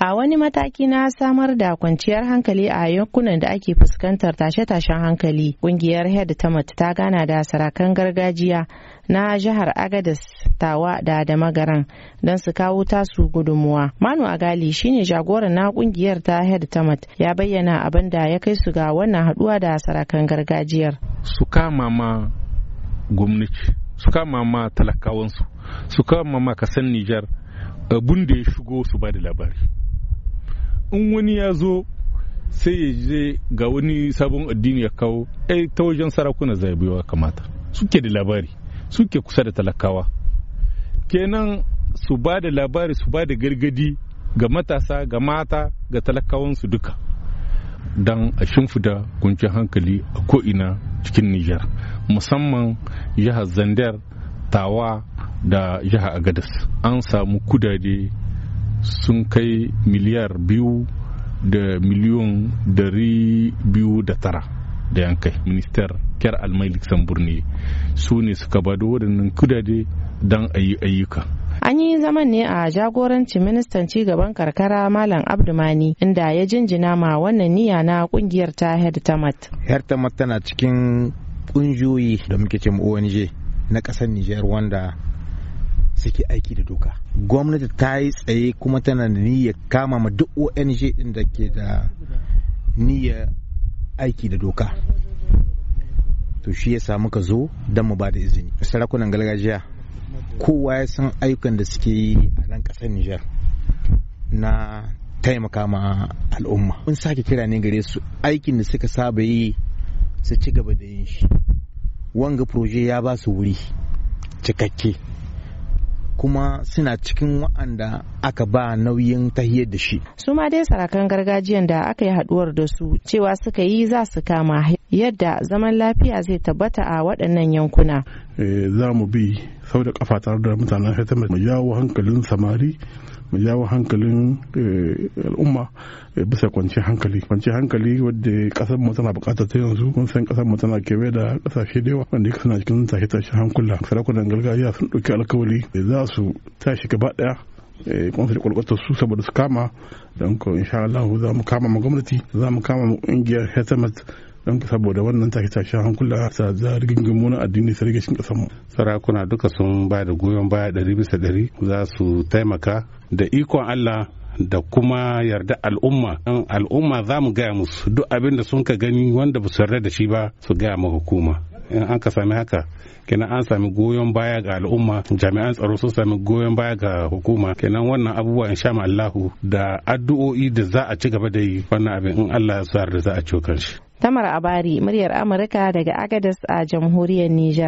A wani mataki na samar da kwanciyar hankali a yankunan da ake fuskantar tashe-tashen hankali, ƙungiyar Head Tamat ta gana da sarakan gargajiya na jihar Agadez, Tawa da Damagaran don su kawo tasu gudunmuwa. Manu Agali shine jagoran na ƙungiyar ta Head Tamat ya bayyana abin da ya kai su ga wannan haɗuwa da sarakan gargajiyar. Su kama ma gwamnati, su kama ma talakawansu, su kama ma kasan Nijar abun da ya shigo su ba da labari. In wani ya zo sai ya je ga wani sabon addini ya kawo ai ta wajen sarakuna zabewa kamata. Suke da labari suke kusa da talakawa. Kenan su ba da labari su ba da gargaɗi ga matasa ga mata ga talakawansu duka don a shimfida kuncin hankali a ko'ina cikin nijar musamman jihar zandar tawa da jihar agadas an samu kudade sun kai miliyar biyu da miliyon dari biyu da tara da yankai minister kyar almai luxembourg ne. Su ne suka ba da waɗannan kudade don a yi ayyuka. An yi zaman ne a jagorancin ministan cigaban karkara Malam Abdumani inda ya jinjina ma wannan niyya na ƙungiyar ta Hertamat. Hertamat tana cikin kungiyoyi da muke ce ONG na ƙasar Nijar wanda suke aiki da doka. Gwamnati ta yi tsaye kuma tana da niyyar kama ma duk ong din da ke da niyyar aiki da doka. To shi ya muka zo don mu ba da izini. Sarakunan gargajiya kowa ya san ayyukan da suke yi a nan ƙasar nijar na taimaka ma al'umma. Mun sake kira ne gare su aikin da suka saba yi su ci gaba da yin shi. Wanga proje ya ba su wuri cikakke. Kuma suna cikin wa'anda aka ba nauyin tahiyar da shi. Su ma dai sarakan gargajiyan da aka yi haduwar da su cewa suka yi za su kama yadda zaman lafiya zai tabbata a waɗannan yankuna. Za mu bi sau da kafa tare da mutanen Hetama mu jawo hankalin samari mu jawo hankalin al'umma bisa kwanciyar hankali. Kwanciyar hankali wadda ƙasar mu tana buƙatar ta yanzu. Kun san ƙasar mu tana kewaye da ƙasashe da yawa wanda suna cikin tashe tashe hankula. Sarakunan gargajiya sun ɗauki alkawari za su tashi gaba ɗaya kuma su kwalkwata su saboda su kama. Don ko insha Allah za mu kama ma gwamnati za mu kama ƙungiyar Hetamat don saboda wannan take tashen hankula sa za rigingimu addini su rage cikin mu. sarakuna duka sun ba da goyon baya ɗari bisa ɗari. Za su taimaka da ikon Allah da kuma yarda al'umma. Al'umma za mu gaya musu duk abin da sun ka gani wanda ba su yarda da shi ba su gaya ma hukuma. In an ka sami haka kenan an sami goyon baya ga al'umma jami'an tsaro sun sami goyon baya ga hukuma kenan wannan abubuwa in sha Allahu da addu'o'i da za a ci gaba da yi wannan abin in Allah ya sa da za a ciwo kanshi Tamar Abari, muryar Amurka daga Agadez a jamhuriyar Nijar.